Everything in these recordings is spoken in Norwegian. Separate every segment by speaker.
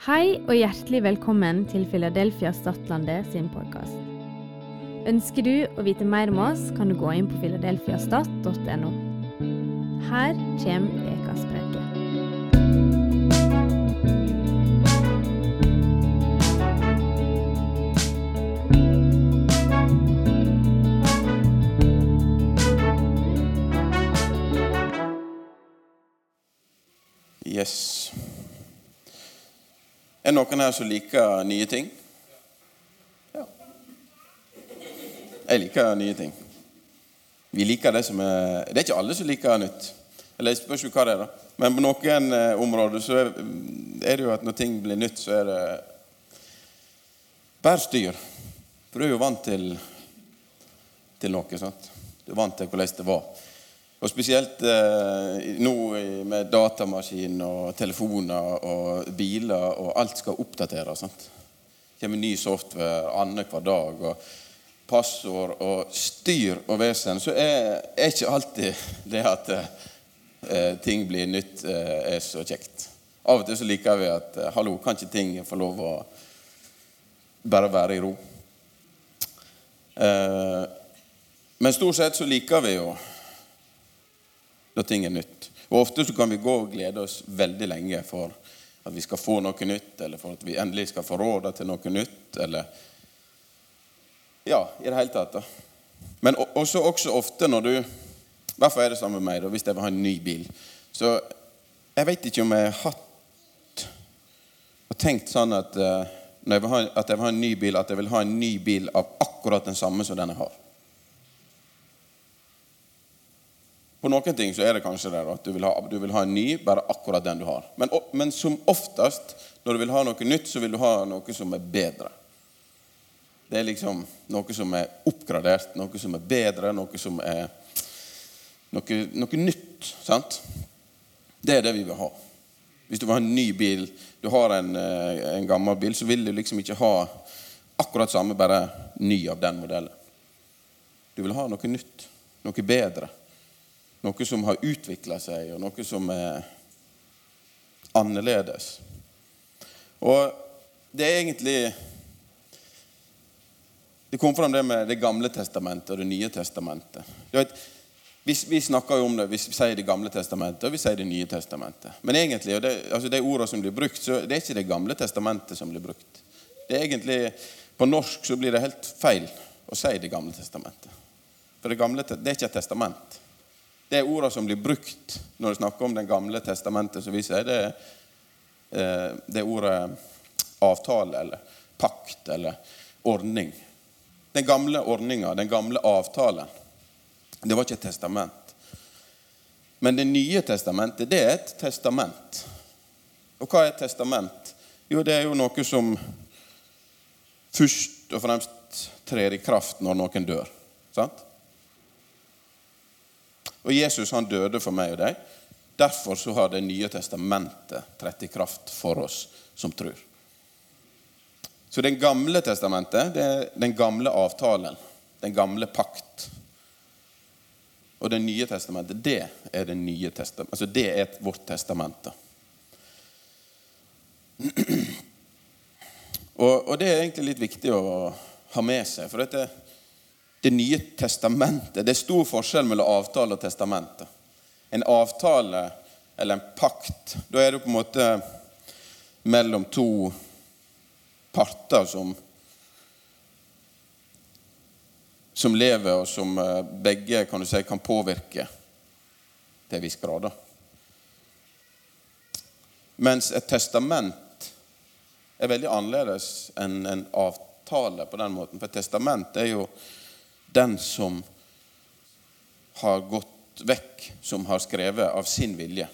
Speaker 1: Hei og hjertelig velkommen til Philadelphia Stadlandet sin podkast. Ønsker du å vite mer om oss, kan du gå inn på filadelfiastat.no. Her kommer ukas
Speaker 2: Er det noen her som liker nye ting? Ja. Jeg liker nye ting. Vi liker det som er Det er ikke alle som liker nytt. Eller jeg spørs jo hva det er, da. Men på noen eh, områder så er, det jo at når ting blir nytt, så er det bare styr. For du er jo vant til, til noe. sant? Du er vant til hvordan det var. Og spesielt eh, nå med datamaskin og telefoner og biler, og alt skal oppdateres. sant? Det kommer ny software annenhver dag, og passord og styr og vesen, så er, er ikke alltid det at eh, ting blir nytt, eh, er så kjekt. Av og til så liker vi at eh, hallo, kan ikke ting få lov å bare være i ro? Eh, men stort sett så liker vi jo når ting er nytt. Og Ofte så kan vi gå og glede oss veldig lenge for at vi skal få noe nytt, eller for at vi endelig skal få råd til noe nytt, eller Ja, i det hele tatt. da. Men også, også ofte når du fall er det samme med meg, da, hvis jeg vil ha en ny bil. Så jeg vet ikke om jeg har hatt og tenkt sånn at, uh, jeg ha, at jeg vil ha en ny bil, at jeg vil ha en ny bil av akkurat den samme som den jeg har. På noen ting så er det kanskje det at du vil, ha, du vil ha en ny, bare akkurat den du har. Men, men som oftest, når du vil ha noe nytt, så vil du ha noe som er bedre. Det er liksom noe som er oppgradert, noe som er bedre, noe som er noe, noe nytt. sant? Det er det vi vil ha. Hvis du vil ha en ny bil, du har en, eh, en gammel bil, så vil du liksom ikke ha akkurat samme, bare ny av den modellen. Du vil ha noe nytt, noe bedre. Noe som har utvikla seg, og noe som er annerledes. Og det er egentlig Det kom fram det med Det gamle testamentet og Det nye testamentet. Vet, vi, vi snakker jo om det, vi sier Det gamle testamentet og vi sier Det nye testamentet. Men egentlig, og det, altså de ordene som blir brukt, så det er ikke Det gamle testamentet som blir brukt. Det er egentlig, På norsk så blir det helt feil å si Det gamle testamentet. For det gamle, det er ikke et testament. Det er ordene som blir brukt når det snakker om Det gamle testamentet, som vi sier, det eh, det ordet avtale eller pakt eller ordning. Den gamle ordninga, den gamle avtalen, det var ikke et testament. Men Det nye testamentet, det er et testament. Og hva er et testament? Jo, det er jo noe som først og fremst trer i kraft når noen dør. Sant? Og Jesus han døde for meg og deg. Derfor så har Det nye testamentet trett i kraft for oss som tror. Så Det gamle testamentet det er den gamle avtalen, den gamle pakt. Og Det nye testamentet, det er det nye testamentet. Altså det er vårt testamente. Og, og det er egentlig litt viktig å ha med seg. For dette, det nye testamentet Det er stor forskjell mellom avtale og testamentet. En avtale eller en pakt, da er det på en måte mellom to parter som som lever, og som eh, begge kan du si, kan påvirke til en viss grad. Mens et testament er veldig annerledes enn en avtale på den måten. For et testament er jo den som har gått vekk, som har skrevet av sin vilje.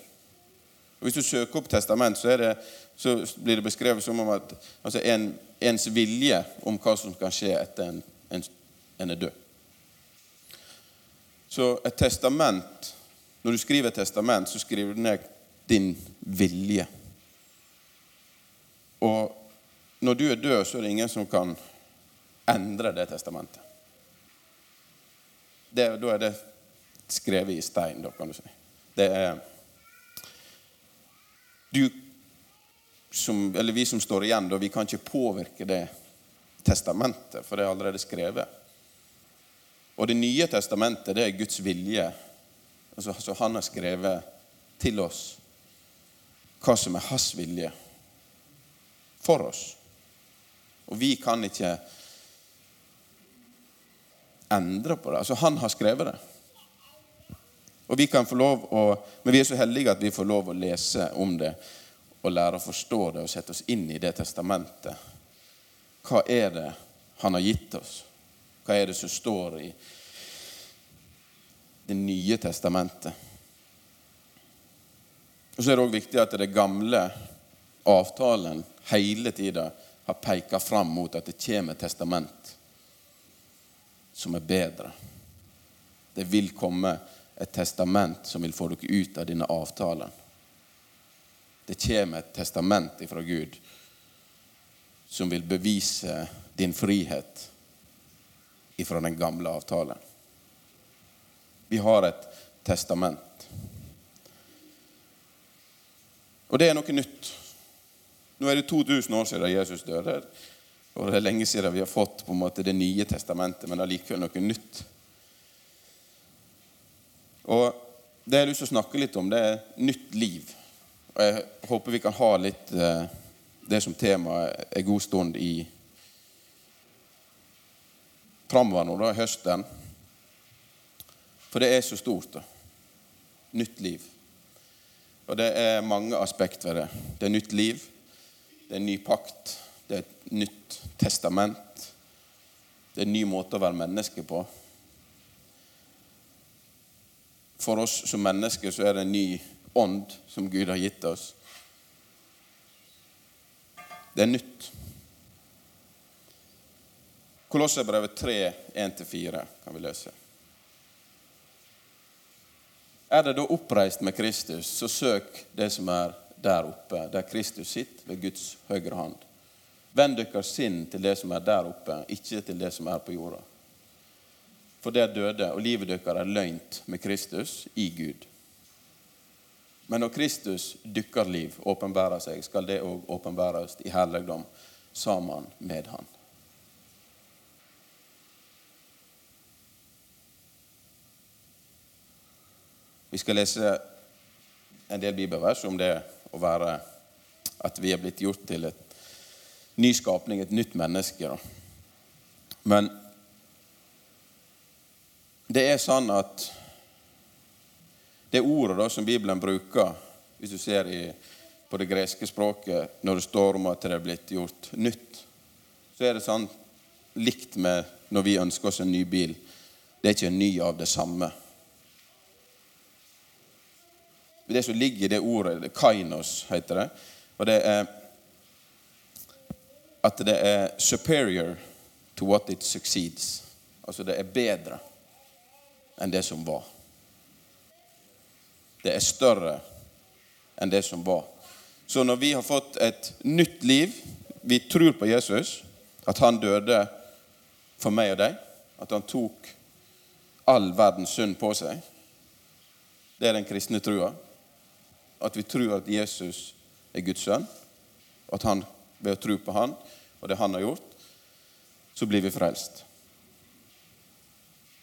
Speaker 2: Og Hvis du søker opp testament, så, det, så blir det beskrevet som om at altså en, ens vilje om hva som kan skje etter en, en, en er død. Så et testament Når du skriver et testament, så skriver du ned din vilje. Og når du er død, så er det ingen som kan endre det testamentet. Det, da er det skrevet i stein, da, kan du si. Det er Du som, eller vi som står igjen, da, vi kan ikke påvirke det testamentet, for det er allerede skrevet. Og Det nye testamentet det er Guds vilje. Altså, altså Han har skrevet til oss hva som er hans vilje for oss. Og vi kan ikke endre på det. Altså, han har skrevet det. Og vi kan få lov å, Men vi er så heldige at vi får lov å lese om det og lære å forstå det og sette oss inn i det testamentet. Hva er det han har gitt oss? Hva er det som står i Det nye testamentet? Og så er det òg viktig at det gamle avtalen hele tida har peka fram mot at det kommer testament som er bedre. Det vil komme et testament som vil få dere ut av denne avtalen. Det kommer et testament ifra Gud som vil bevise din frihet ifra den gamle avtalen. Vi har et testament. Og det er noe nytt. Nå er det 2000 år siden Jesus døde. Og det er lenge siden vi har fått på en måte det nye testamentet, men allikevel noe nytt. Og Det jeg har lyst til å snakke litt om, det er nytt liv. Og Jeg håper vi kan ha litt eh, det som tema en god stund i framover nå, da, høsten. For det er så stort. da. Nytt liv. Og det er mange aspekt ved det. Det er nytt liv. Det er ny pakt. Det er et nytt testament. Det er en ny måte å være menneske på. For oss som mennesker så er det en ny ånd som Gud har gitt oss. Det er nytt. Kolosserbrevet 3, 1-4 kan vi lese. Er det da oppreist med Kristus, så søk det som er der oppe, der Kristus sitter ved Guds høyre hånd. Vend deres sinn til det som er der oppe, ikke til det som er på jorda. For det er døde, og livet deres er løgnt med Kristus i Gud. Men når Kristus dykkar liv åpenbærer seg, skal det òg åpenbæres i herligdom sammen med Han. Vi skal lese en del bibelvers om det å være at vi er blitt gjort til et ny skapning, et nytt menneske. Men det er sånn at det ordet da, som Bibelen bruker, hvis du ser i, på det greske språket, når det står om at det er blitt gjort nytt, så er det sånn likt med når vi ønsker oss en ny bil. Det er ikke en ny av det samme. Det som ligger i det ordet, det kainos heter det, og det er at det er superior to what it succeeds. Altså det er bedre enn det som var. Det er større enn det som var. Så når vi har fått et nytt liv, vi tror på Jesus, at han døde for meg og deg, at han tok all verdens synd på seg, det er den kristne trua. At vi tror at Jesus er Guds sønn, og at han ved å tro på han og det han har gjort, så blir vi frelst.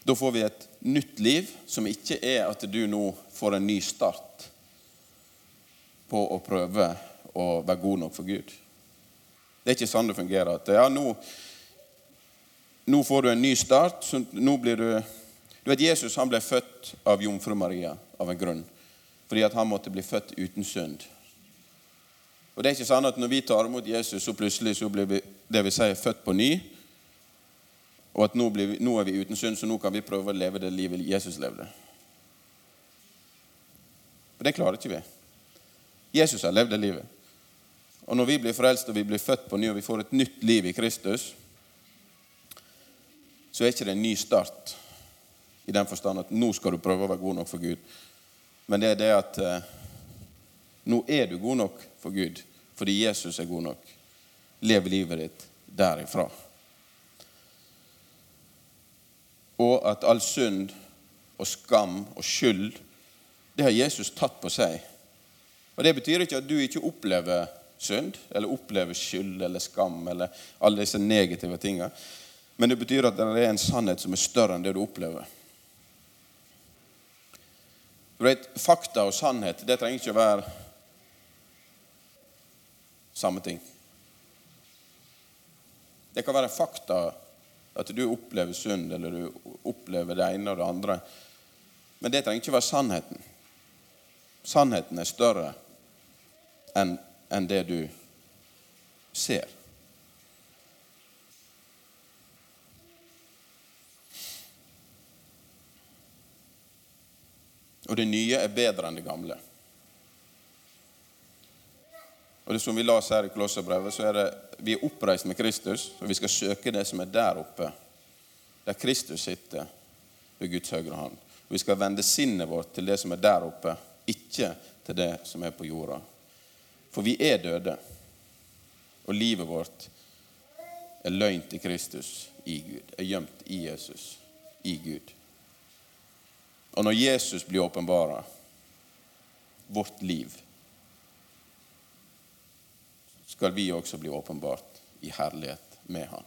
Speaker 2: Da får vi et nytt liv som ikke er at du nå får en ny start på å prøve å være god nok for Gud. Det er ikke sånn det fungerer. At ja, nå, nå får du en ny start. nå blir du... Du vet, Jesus han ble født av jomfru Maria av en grunn. Fordi at han måtte bli født uten synd. Og det er ikke sånn at Når vi tar imot Jesus, så plutselig så blir vi det vil si, født på ny og at nå, vi, nå, er vi uten synd, så nå kan vi prøve å leve det livet Jesus levde. For det klarer ikke vi. Jesus har levd det livet. Og når vi blir frelst og vi blir født på ny og vi får et nytt liv i Kristus, så er ikke det en ny start i den forstand at nå skal du prøve å være god nok for Gud. Men det er det at eh, nå er du god nok for Gud fordi Jesus er god nok. Lev livet ditt derifra og at all synd og skam og skyld, det har Jesus tatt på seg. Og Det betyr ikke at du ikke opplever synd, eller opplever skyld eller skam eller alle disse negative tingene. Men det betyr at det er en sannhet som er større enn det du opplever. Du vet, Fakta og sannhet det trenger ikke å være samme ting. Det kan være fakta at du opplever synd, eller du opplever det ene og det andre. Men det trenger ikke være sannheten. Sannheten er større enn en det du ser. Og det nye er bedre enn det gamle. Og det som vi leser her i Kolosserbrevet, så er det vi er oppreist med Kristus, og vi skal søke det som er der oppe, der Kristus sitter ved Guds høyre hånd. Vi skal vende sinnet vårt til det som er der oppe, ikke til det som er på jorda. For vi er døde, og livet vårt er løgn til Kristus, i Gud. Er gjemt i Jesus, i Gud. Og når Jesus blir åpenbara, vårt liv, skal vi også bli åpenbart i herlighet med Han.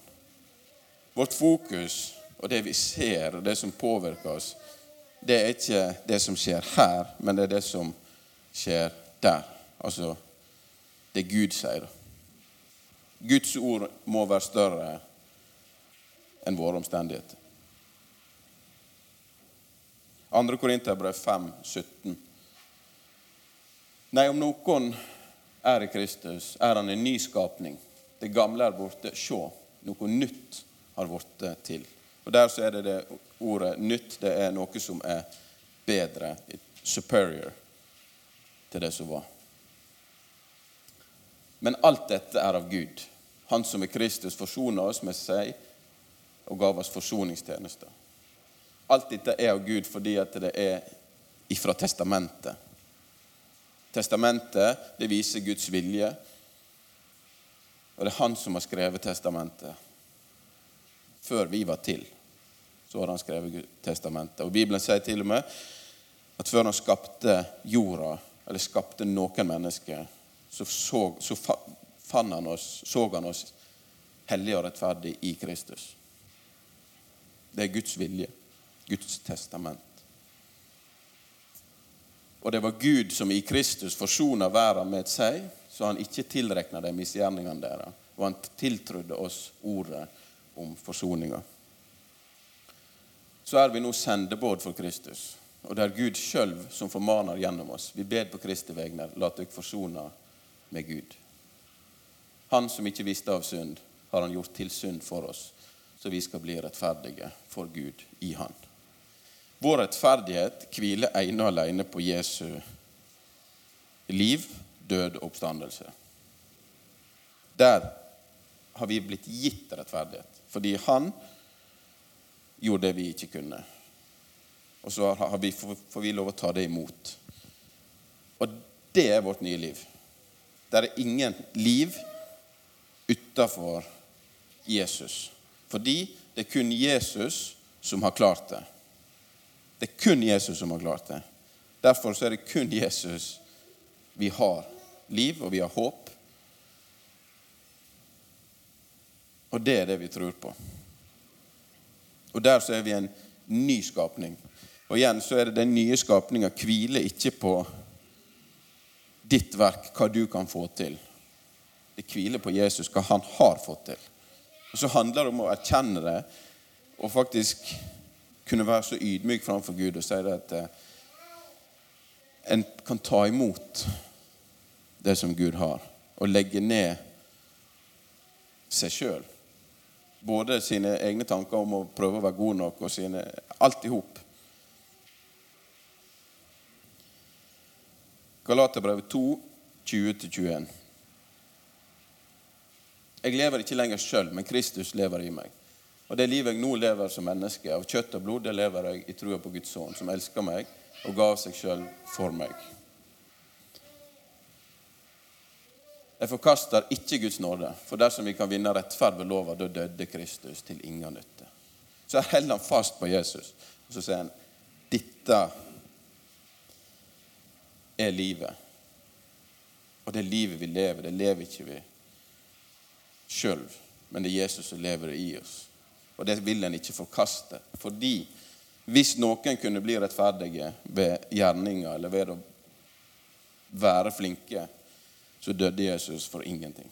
Speaker 2: Vårt fokus og det vi ser, og det som påvirker oss, det er ikke det som skjer her, men det er det som skjer der. Altså det Gud sier. Guds ord må være større enn våre omstendigheter. 2. Korinterbrev 5, 17. Nei, om noen er i Kristus, er han en ny skapning. Det gamle er borte. Se, noe nytt har blitt til. Og Der så er det det ordet 'nytt'. Det er noe som er bedre, superior, til det som var. Men alt dette er av Gud. Han som i Kristus forsona oss med seg og gav oss forsoningstjenester. Alt dette er av Gud fordi at det er ifra testamentet. Testamentet det viser Guds vilje, og det er han som har skrevet testamentet. Før vi var til, så har han skrevet testamentet. Og Bibelen sier til og med at før han skapte jorda, eller skapte noen mennesker, så, så, så fann han oss, så han oss hellige og rettferdige i Kristus. Det er Guds vilje. Guds testament. Og det var Gud som i Kristus forsona verden med seg, så han ikke tilrekna de misgjerningene deres. Og han tiltrodde oss ordet om forsoninga. Så er vi nå sendebåd for Kristus. Og det er Gud sjøl som formaner gjennom oss. Vi ber på Kristi vegne, la dere forsone med Gud. Han som ikke visste av synd, har han gjort til synd for oss, så vi skal bli rettferdige for Gud i Han. Vår rettferdighet hviler ene og alene på Jesu liv, død og oppstandelse. Der har vi blitt gitt rettferdighet, fordi han gjorde det vi ikke kunne. Og så vi, får vi lov å ta det imot. Og det er vårt nye liv. Det er ingen liv utafor Jesus. Fordi det er kun Jesus som har klart det. Det er kun Jesus som har klart det. Derfor er det kun Jesus vi har liv, og vi har håp. Og det er det vi tror på. Og der så er vi en ny skapning. Og igjen så er det den nye skapninga hviler ikke på ditt verk, hva du kan få til. Det hviler på Jesus, hva han har fått til. Og så handler det om å erkjenne det og faktisk kunne være så ydmyk framfor Gud og si det at eh, en kan ta imot det som Gud har, og legge ned seg sjøl. Både sine egne tanker om å prøve å være god nok og sine Alt i hop. Galaterbrevet 2, 20-21. Jeg lever ikke lenger sjøl, men Kristus lever i meg. Og det livet jeg nå lever som menneske, av kjøtt og blod, det lever jeg i trua på Guds sønn, som elsker meg og ga seg sjøl for meg. Jeg forkaster ikke Guds nåde, for dersom vi kan vinne rettferd ved lova, da døde Kristus til ingen nytte. Så jeg holder han fast på Jesus, og så sier han dette er livet. Og det livet vi lever, det lever ikke vi sjøl, men det er Jesus som lever i oss. Og det vil en ikke forkaste. Fordi hvis noen kunne bli rettferdige ved gjerninger eller ved å være flinke, så døde Jesus for ingenting.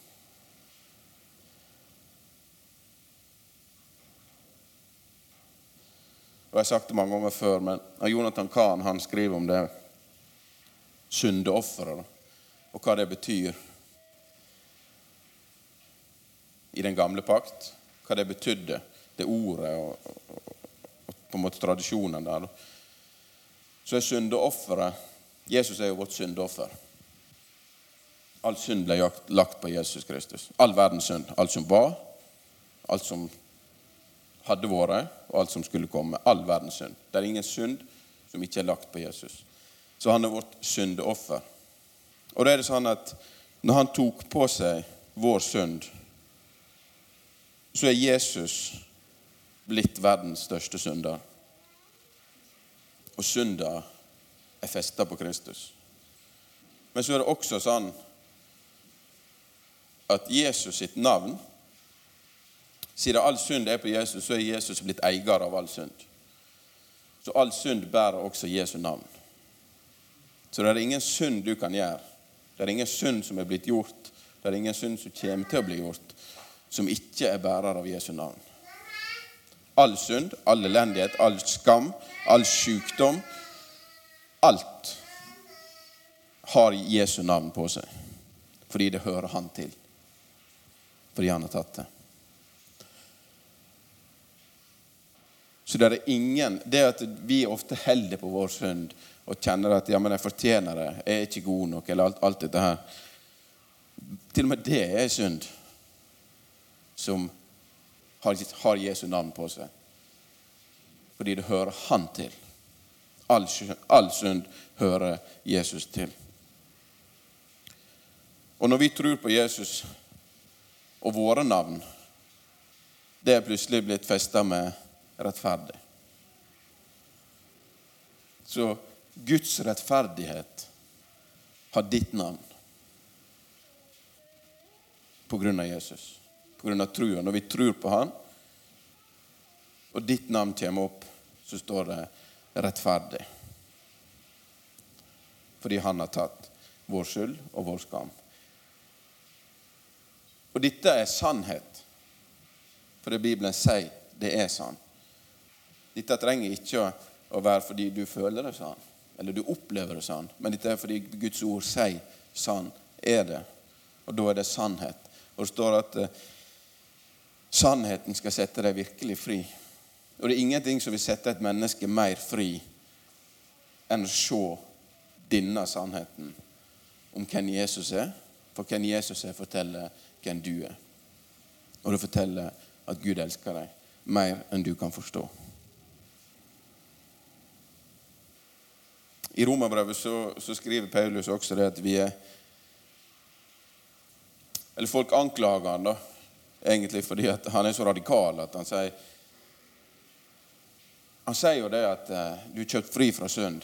Speaker 2: Og Jeg har sagt det mange ganger før, men Jonathan Kahn han skriver om det syndeofferet og hva det betyr i den gamle pakt. Hva det betydde, det ordet og, og, på en måte tradisjonen der. Så er syndeofferet Jesus er jo vårt syndeoffer. All synd ble lagt på Jesus Kristus. All verdens synd. Alt som var, alt som hadde vært, og alt som skulle komme. All verdens synd. Det er ingen synd som ikke er lagt på Jesus. Så han er vårt syndeoffer. Og da er det sånn at når han tok på seg vår synd, så er Jesus blitt verdens største synder. Og synda er festa på Kristus. Men så er det også sånn at Jesus sitt navn Siden all synd er på Jesus, så er Jesus blitt eier av all synd. Så all synd bærer også Jesu navn. Så det er ingen synd du kan gjøre. Det er ingen synd som er blitt gjort. Det er ingen synd som kommer til å bli gjort, som ikke er bærer av Jesu navn. All synd, all elendighet, all skam, all sykdom Alt har Jesu navn på seg fordi det hører han til. Fordi han har tatt det. Så det er ingen Det at vi ofte holder på vår synd og kjenner at ja, men jeg fortjener det, jeg er ikke god nok, eller alt, alt dette her Til og med det er synd som har, Jesu navn på seg. Fordi det hører Han til. All, all synd hører Jesus til. Og når vi tror på Jesus og våre navn, det er plutselig blitt festa med rettferdig. Så Guds rettferdighet har ditt navn på grunn av Jesus, av trua. Når vi tror på Han, og ditt navn kommer opp, så står det 'rettferdig'. Fordi Han har tatt vår skyld og vår skam. Og dette er sannhet. For det Bibelen sier, det er sant. Dette trenger ikke å være fordi du føler det sånn, eller du opplever det sånn, men dette er fordi Guds ord sier sånn er det. Og da er det sannhet. Og det står at uh, sannheten skal sette deg virkelig fri. Og det er ingenting som vil sette et menneske mer fri enn å se denne sannheten om hvem Jesus er. For hvem Jesus er, forteller hvem du er. Og det forteller at Gud elsker deg mer enn du kan forstå. I Romerbrevet så, så, skriver Paulus også det at vi er Eller folk anklager han da, egentlig fordi han er så radikal at han sier Han sier jo det at uh, du er kjøpt fri fra synd.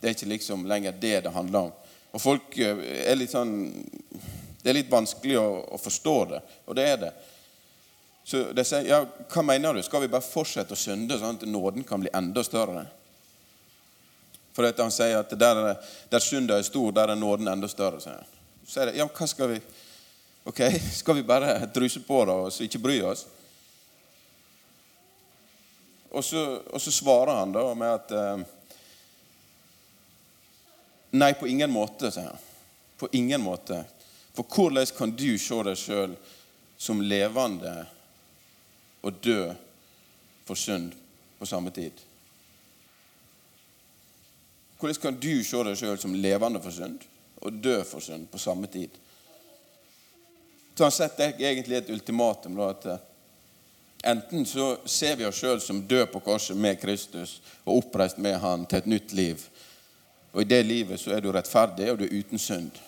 Speaker 2: Det er ikke liksom lenger det det handler om. Og folk uh, er litt sånn Det er litt vanskelig å, å, forstå det, og det er det. Så de sier ja, hva mener du? Skal vi bare fortsette å synde sånn at nåden kan bli enda større? For han sier at der, der synda er stor, der er nåden enda større. sier han. Så sier de, ja, hva skal vi Ok, skal vi bare druse på det og ikke bry oss? Og så, og så svarer han da med at eh, Nei, på ingen måte, sier han. På ingen måte. For hvordan kan du se deg sjøl som levende og død for synd på samme tid? Hvordan kan du se deg sjøl som levende for synd og død for synd på samme tid? Så han setter egentlig et ultimatum. Da, at eh, Enten så ser vi oss sjøl som død på korset med Kristus og oppreist med Han til et nytt liv. Og i det livet så er du rettferdig, og du er uten synd.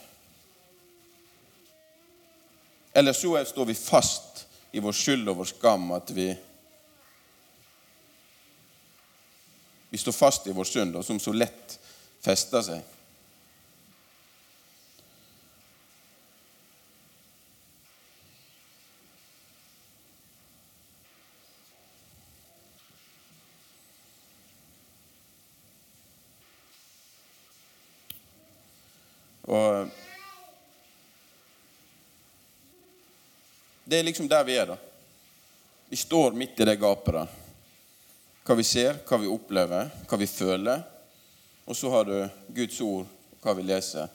Speaker 2: Eller så står vi fast i vår skyld og vår skam, at vi Vi står fast i vår synd, og som så lett fester seg. Og Det er liksom der vi er, da. Vi står midt i det gapet der. Hva vi ser, hva vi opplever, hva vi føler. Og så har du Guds ord, hva vi leser.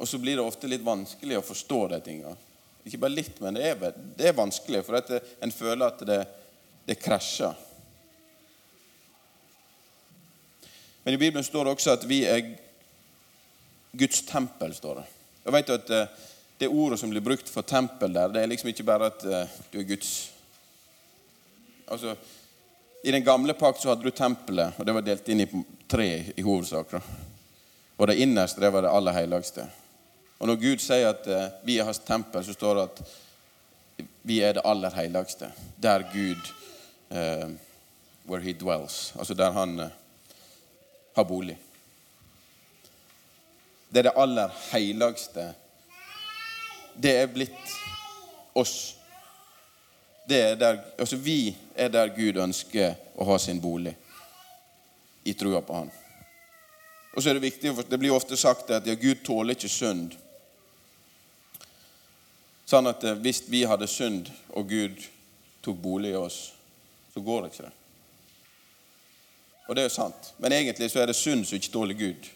Speaker 2: Og så blir det ofte litt vanskelig å forstå de tinga. Ikke bare litt, men det er, det er vanskelig, for at en føler at det, det krasjer. Men i Bibelen står det også at vi er Guds tempel. står det. Jeg vet at eh, Det ordet som blir brukt for tempel der, det er liksom ikke bare at eh, du er Guds Altså, I den gamle pakt så hadde du tempelet, og det var delt inn i tre i hovedsak. Og det innerste det var det aller helligste. Og når Gud sier at eh, vi er hans tempel, så står det at vi er det aller helligste. Der Gud uh, Where he dwells. Altså der han uh, har bolig. Det er det aller helligste. Det er blitt oss. Er der, altså Vi er der Gud ønsker å ha sin bolig, i trua på Han. Og så er Det viktig, det blir ofte sagt at ja, Gud tåler ikke synd. Sånn at eh, hvis vi hadde synd, og Gud tok bolig i oss, så går det ikke det. Og det er jo sant. Men egentlig så er det synd som ikke tåler Gud.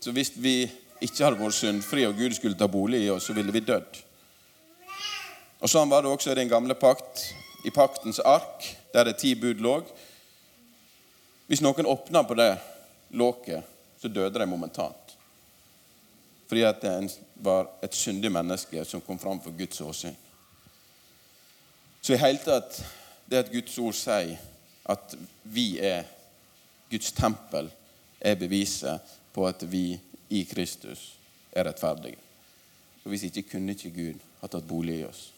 Speaker 2: Så hvis vi ikke hadde vært syndfrie, og Gud skulle ta bolig i oss, så ville vi dødd. Og Sånn var det også i den gamle pakt, i paktens ark, der det ti bud lå. Hvis noen åpna på det låket, så døde de momentant. Fordi at det var et syndig menneske som kom fram for Guds åsyn. Så i hele tatt det at Guds ord sier at vi er Guds tempel, er beviset på at vi i Kristus er rettferdige. For Hvis ikke kunne ikke Gud ha tatt bolig i oss.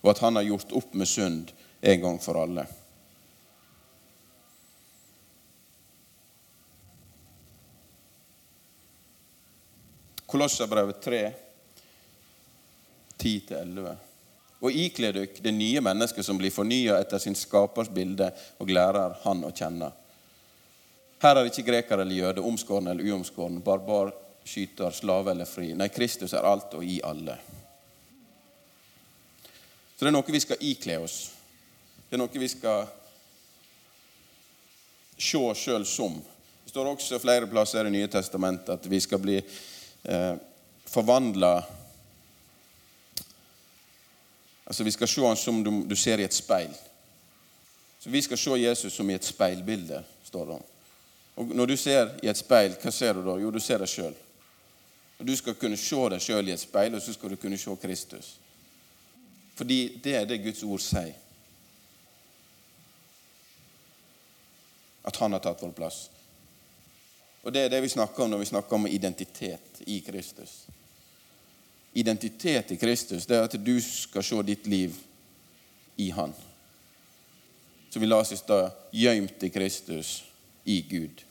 Speaker 2: Og at Han har gjort opp med synd en gang for alle. Kolosserbrevet 3, 10-11. Og ikle dere det nye mennesket som blir fornya etter sin skapers bilde, og lærer Han å kjenne. Her er ikke greker eller jøde, omskåren eller uomskåren, barbar, skyter, slave eller fri. Nei, Kristus er alt og i alle. Så det er noe vi skal ikle oss. Det er noe vi skal se sjøl som. Det står også flere plasser i Nye testamentet at vi skal bli eh, forvandla Altså, Vi skal se han som du, du, ser i et speil. Så Vi skal se Jesus som i et speilbilde, står det. Og Når du ser i et speil, hva ser du da? Jo, du ser deg sjøl. Du skal kunne se deg sjøl i et speil, og så skal du kunne se Kristus. Fordi det er det Guds ord sier. At han har tatt vår plass. Og Det er det vi snakker om når vi snakker om identitet i Kristus. Identitet i Kristus det er at du skal se ditt liv i Han. Så vi la oss i stad gjemt i Kristus, i Gud.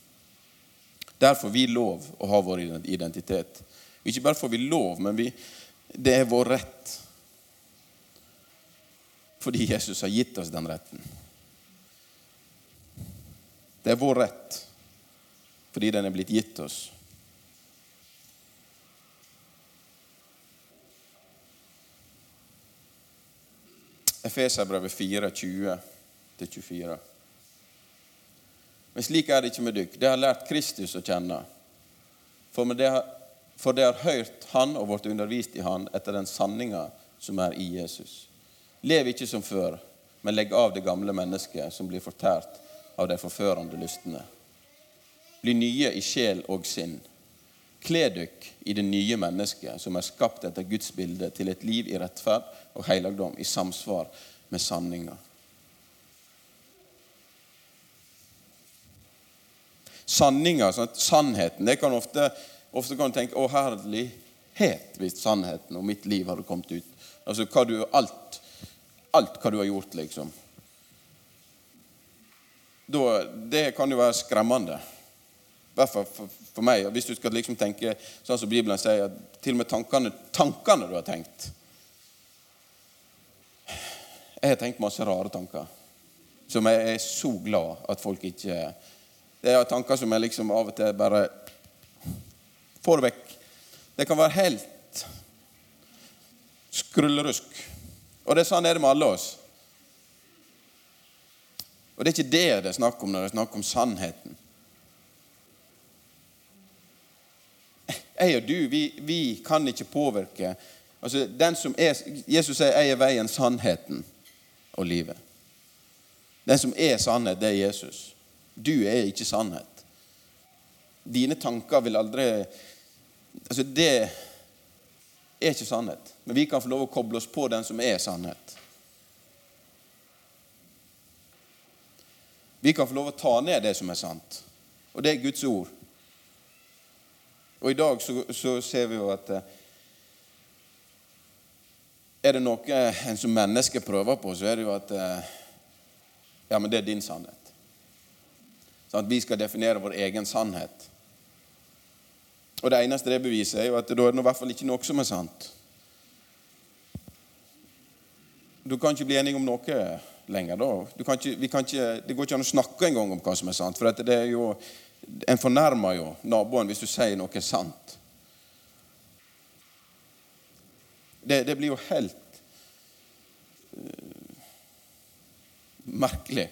Speaker 2: Derfor vi lov å ha vår identitet. Ikke bare får vi lov, men vi, det er vår rett. Fordi Jesus har gitt oss den retten. Det er vår rett fordi den er blitt gitt oss. Efeserbrevet 4, 20-24. Men slik er det ikke med dykk. Det har lært Kristus å kjenne. For det, har, hørt Han og blitt undervist i Han etter den sanninga som er i Jesus. Lev ikke som før, men legg av det gamle mennesket som blir fortært av de forførende lystne. Bli nye i sjel og sinn. Kle dykk i det nye mennesket som er skapt etter Guds bilde, til et liv i rettferd og helligdom, i samsvar med sanninga. Sanninga, sånn sannheten det kan ofte, ofte kan du tenke 'Å, herlighet, hvis sannheten om mitt liv hadde kommet ut'. Altså hva du, alt, alt hva du har gjort, liksom. Da, det kan jo være skremmende hvert fall for, for, meg. Hvis du skal liksom tenke sånn som Bibelen sier, at til og med tankene, tankene du har tenkt Jeg har tenkt masse rare tanker som jeg er så glad at folk ikke Det er tanker som jeg liksom av og til bare får vekk. Det kan være helt skrullerusk. Og det er sånn er det med alle oss. Og det er ikke det det er snakk om når det er snakk om sannheten. Jeg og du, vi, vi kan ikke påvirke altså den som er, Jesus sier 'Jeg er veien, sannheten og livet'. Den som er sannhet, det er Jesus. Du er ikke sannhet. Dine tanker vil aldri Altså, det er ikke sannhet. Men vi kan få lov å koble oss på den som er sannhet. Vi kan få lov å ta ned det som er sant. Og det er Guds ord. Og i dag så, så ser vi jo at eh, er det noe en som menneske prøver på, så er det jo at eh, Ja, men det er din sannhet. Sånn at vi skal definere vår egen sannhet. Og det eneste det beviser, er jo at da er det i hvert fall ikke noe som er sant. Du kan ikke bli enig om noe lenger da. Kan ikke, kan ikke, det går ikke an å snakke engang om hva som er sant. For det er jo, en fornærmer jo naboen hvis du sier noe er sant. Det, det blir jo helt uh, merkelig.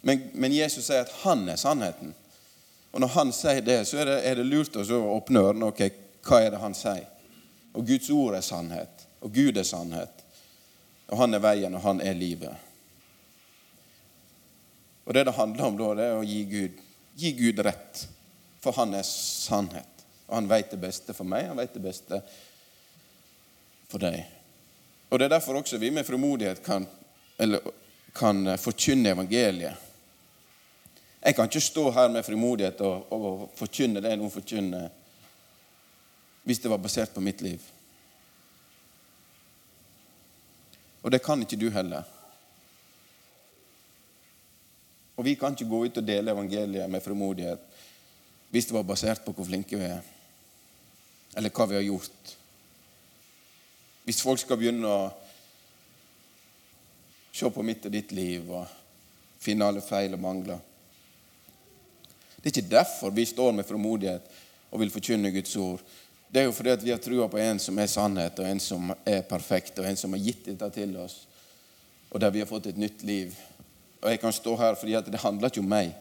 Speaker 2: Men, men, Jesus sier at han er sannheten. Og når han sier det, så er det, er det lurt å åpne ørene. ok, hva er det han sier? Og Guds ord er sannhet. Og Gud er sannhet. Og han er veien, og han er livet. Og det det handler om da, det er å gi Gud, gi Gud rett. For han er sannhet. Og han vet det beste for meg, han vet det beste for deg. Og Det er derfor også vi med frimodighet kan, kan forkynne evangeliet. Jeg kan ikke stå her med frimodighet og, og forkynne det noen forkynner, hvis det var basert på mitt liv. Og det kan ikke du heller. Og vi kan ikke gå ut og dele evangeliet med frimodighet hvis det var basert på hvor flinke vi er, eller hva vi har gjort. Hvis folk skal begynne å se på mitt og ditt liv og finne alle feil og mangler. Det er ikke derfor vi står med frimodighet og vil forkynne Guds ord. Det er jo fordi vi har trua på en som er sannhet, og en som er perfekt, og en som har gitt dette til oss, og der vi har fått et nytt liv. Og jeg kan stå her fordi det handler ikke om meg.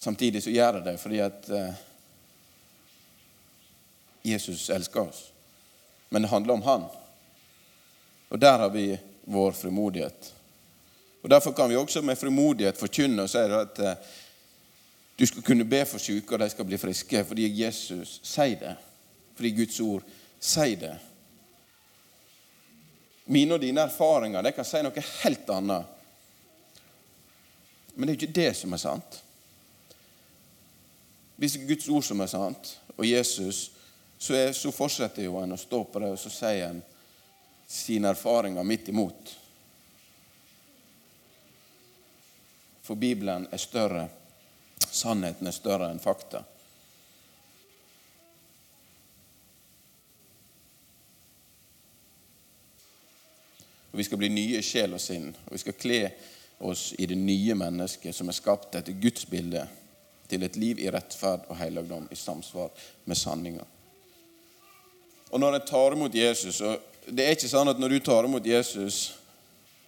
Speaker 2: Samtidig så gjør det det fordi at uh, Jesus elsker oss men det handler om Han. Og der har vi vår frimodighet. Og Derfor kan vi også med frimodighet forkynne og si at eh, du skal kunne be for syke, og de skal bli friske, fordi Jesus sier det. Fordi Guds ord sier det. Mine og dine erfaringer det kan si noe helt annet. Men det er jo ikke det som er sant. Hvis det er Guds ord som er sant, og Jesus så, er, så fortsetter jo en å stå på det, og så sier en sine erfaringer midt imot. For Bibelen er større. Sannheten er større enn fakta. Og Vi skal bli nye sjel og sinn, og vi skal kle oss i det nye mennesket som er skapt etter Guds bilde, til et liv i rettferd og helligdom i samsvar med sanninga. Og når en tar imot Jesus og Det er ikke sånn at når du tar imot Jesus,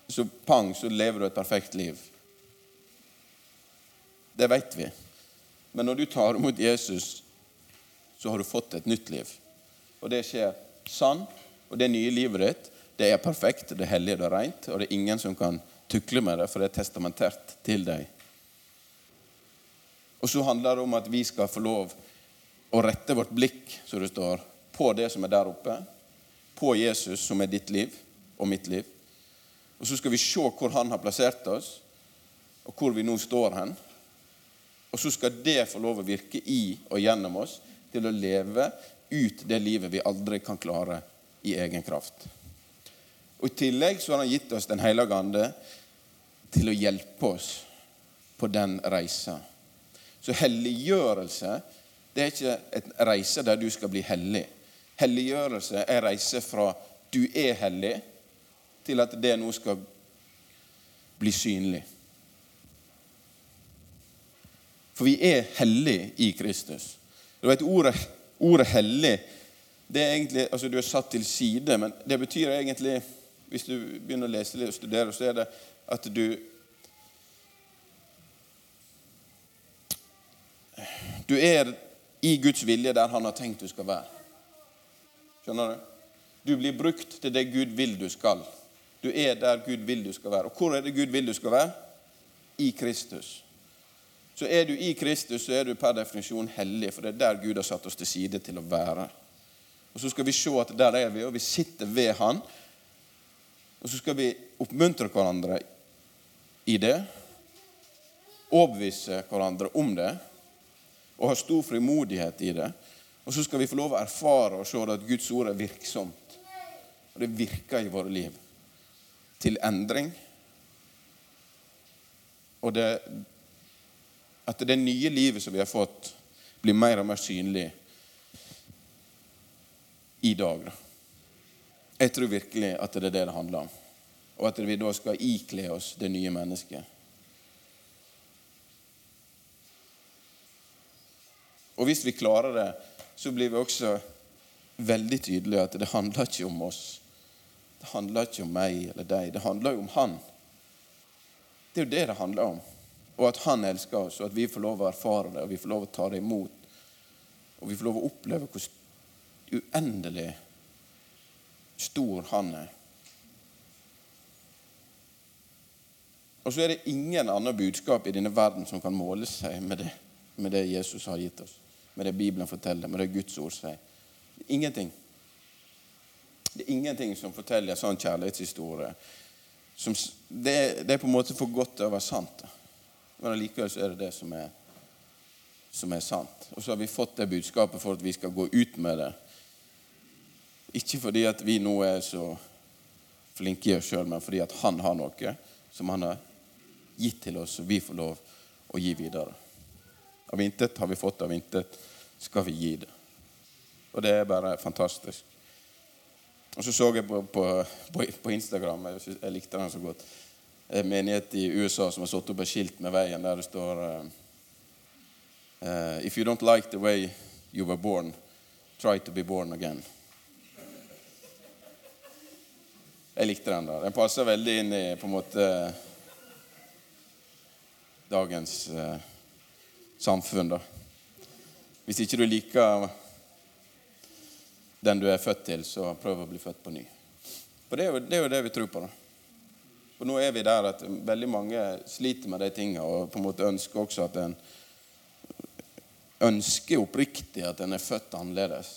Speaker 2: så pang, så lever du et perfekt liv. Det vet vi. Men når du tar imot Jesus, så har du fått et nytt liv. Og det skjer sann. Og det nye livet ditt, det er perfekt, det er hellig, det er rent, og det er ingen som kan tukle med det, for det er testamentert til deg. Og så handler det om at vi skal få lov å rette vårt blikk, som det står, på det som er der oppe, på Jesus, som er ditt liv og mitt liv. Og så skal vi se hvor han har plassert oss, og hvor vi nå står hen. Og så skal det få lov å virke i og gjennom oss til å leve ut det livet vi aldri kan klare i egen kraft. Og I tillegg så har han gitt oss Den hellige ande til å hjelpe oss på den reisa. Så helliggjørelse det er ikke et reise der du skal bli hellig. Helliggjørelse er reise fra du er hellig, til at det nå skal bli synlig. For vi er hellige i Kristus. Du vet, Ordet, ordet 'hellig' det er egentlig, altså Du er satt til side, men det betyr egentlig Hvis du begynner å lese og studere, så er det at du Du er i Guds vilje der Han har tenkt du skal være. Skjønner du? Du blir brukt til det Gud vil du skal. Du er der Gud vil du skal være. Og hvor er det Gud vil du skal være? I Kristus. Så er du i Kristus, så er du per definisjon hellig, for det er der Gud har satt oss til side til å være. Og Så skal vi se at der er vi, og vi sitter ved Han. Og så skal vi oppmuntre hverandre i det, overbevise hverandre om det, og ha stor frimodighet i det. Og så skal vi få lov å erfare og se at Guds ord er virksomt. Og det virker i våre liv. Til endring. Og det, at det nye livet som vi har fått, blir mer og mer synlig i dag. Jeg tror virkelig at det er det det handler om. Og at vi da skal ikle oss det nye mennesket. Og hvis vi klarer det, så blir vi også veldig tydelige at det handler ikke om oss. Det handler ikke om meg eller deg. Det handler jo om Han. Det er jo det det handler om. Og at Han elsker oss, og at vi får lov å erfare det, og vi får lov å ta det imot. Og vi får lov å oppleve hvor uendelig stor Han er. Og så er det ingen annen budskap i denne verden som kan måle seg med det, med det Jesus har gitt oss med det Bibelen forteller, med det Guds ord sier. Ingenting. Det er ingenting som forteller en sånn kjærlighetshistorie. Som, det, det, er på en måte for godt til å være sant. Men allikevel er det det som er, som er sant. Og så har vi fått det budskapet for at vi skal gå ut med det. Ikke fordi at vi nå er så flinke i oss sjøl, men fordi at han har noe som han har gitt til oss, og vi får lov å gi videre. Av intet har vi fått, av intet skal vi gi det. Og det er bare fantastisk. Og så så jeg på, på, på Instagram, jeg, likte den så godt, en menighet i USA som har satt opp et skilt med veien der det står uh, If you don't like the way you were born, try to be born again. Jeg likte den. der. Den passer veldig inn i på en måte dagens uh, samfunn. da. Hvis ikke du liker den du er født til, så prøv å bli født på ny. For det er, jo, det er jo det vi tror på. da. For nå er vi der at veldig mange sliter med de tingene og på en måte ønsker også at en ønsker oppriktig at en er født annerledes.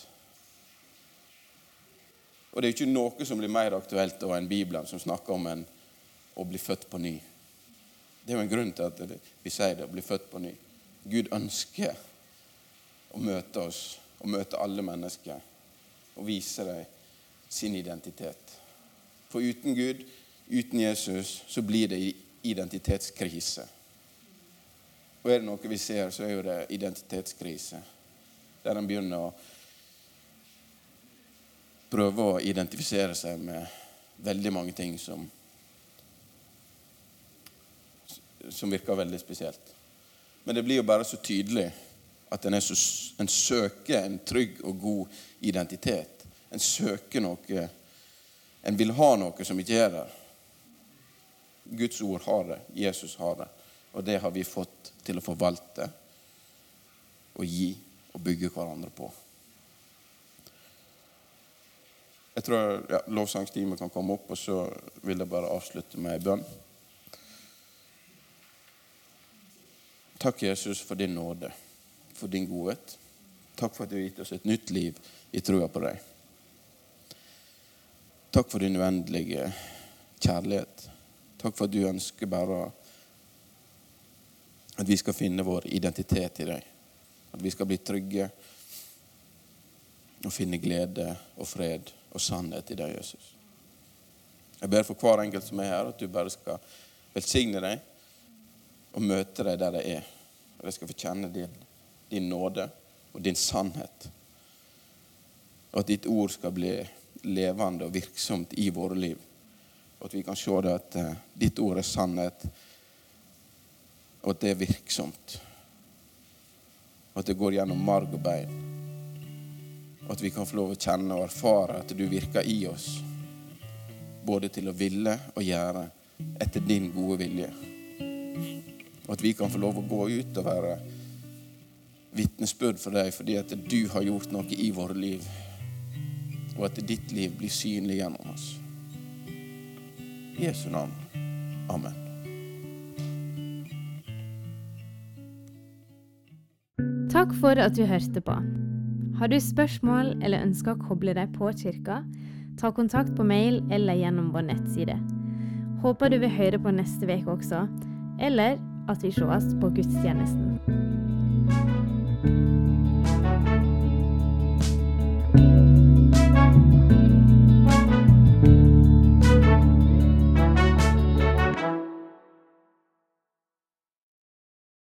Speaker 2: Og det er jo ikke noe som blir mer aktuelt enn Bibelen, som snakker om en å bli født på ny. Det er jo en grunn til at vi sier det, å bli født på ny. Gud ønsker å møte oss og møte alle mennesker og vise dem sin identitet. For uten Gud, uten Jesus, så blir det identitetskrise. Og er det noe vi ser, så er jo det identitetskrise. Der en begynner å prøve å identifisere seg med veldig mange ting som som virker veldig spesielt. Men det blir jo bare så tydelig at en, så, en søker en trygg og god identitet. En søker noe En vil ha noe som ikke er der. Guds ord har det. Jesus har det. Og det har vi fått til å forvalte og gi og bygge hverandre på. Jeg tror ja, lovsangstimen kan komme opp, og så vil jeg bare avslutte med ei bønn. Takk, Jesus, for din nåde, for din godhet. Takk for at du har gitt oss et nytt liv i trua på deg. Takk for din uendelige kjærlighet. Takk for at du ønsker bare at vi skal finne vår identitet i deg. At vi skal bli trygge og finne glede og fred og sannhet i deg, Jesus. Jeg ber for hver enkelt som er her, at du bare skal velsigne deg og møte deg der de er. Og de skal få kjenne din, din nåde og din sannhet. Og at ditt ord skal bli levende og virksomt i våre liv. At vi kan se det at uh, ditt ord er sannhet, og at det er virksomt. og at det går gjennom marg og bein. Og at vi kan få lov å kjenne og erfare at du virker i oss, både til å ville og gjøre etter din gode vilje. Og at vi kan få lov å gå ut og være vitnesbyrd for deg fordi at du har gjort noe i våre liv, og at ditt liv blir synlig gjennom oss. I Jesu navn. Amen.
Speaker 1: Takk for at du hørte på. Har du spørsmål eller ønsker å koble deg på kirka, ta kontakt på mail eller gjennom vår nettside. Håper du vil høre på neste uke også, eller at vi sees på gudstjenesten.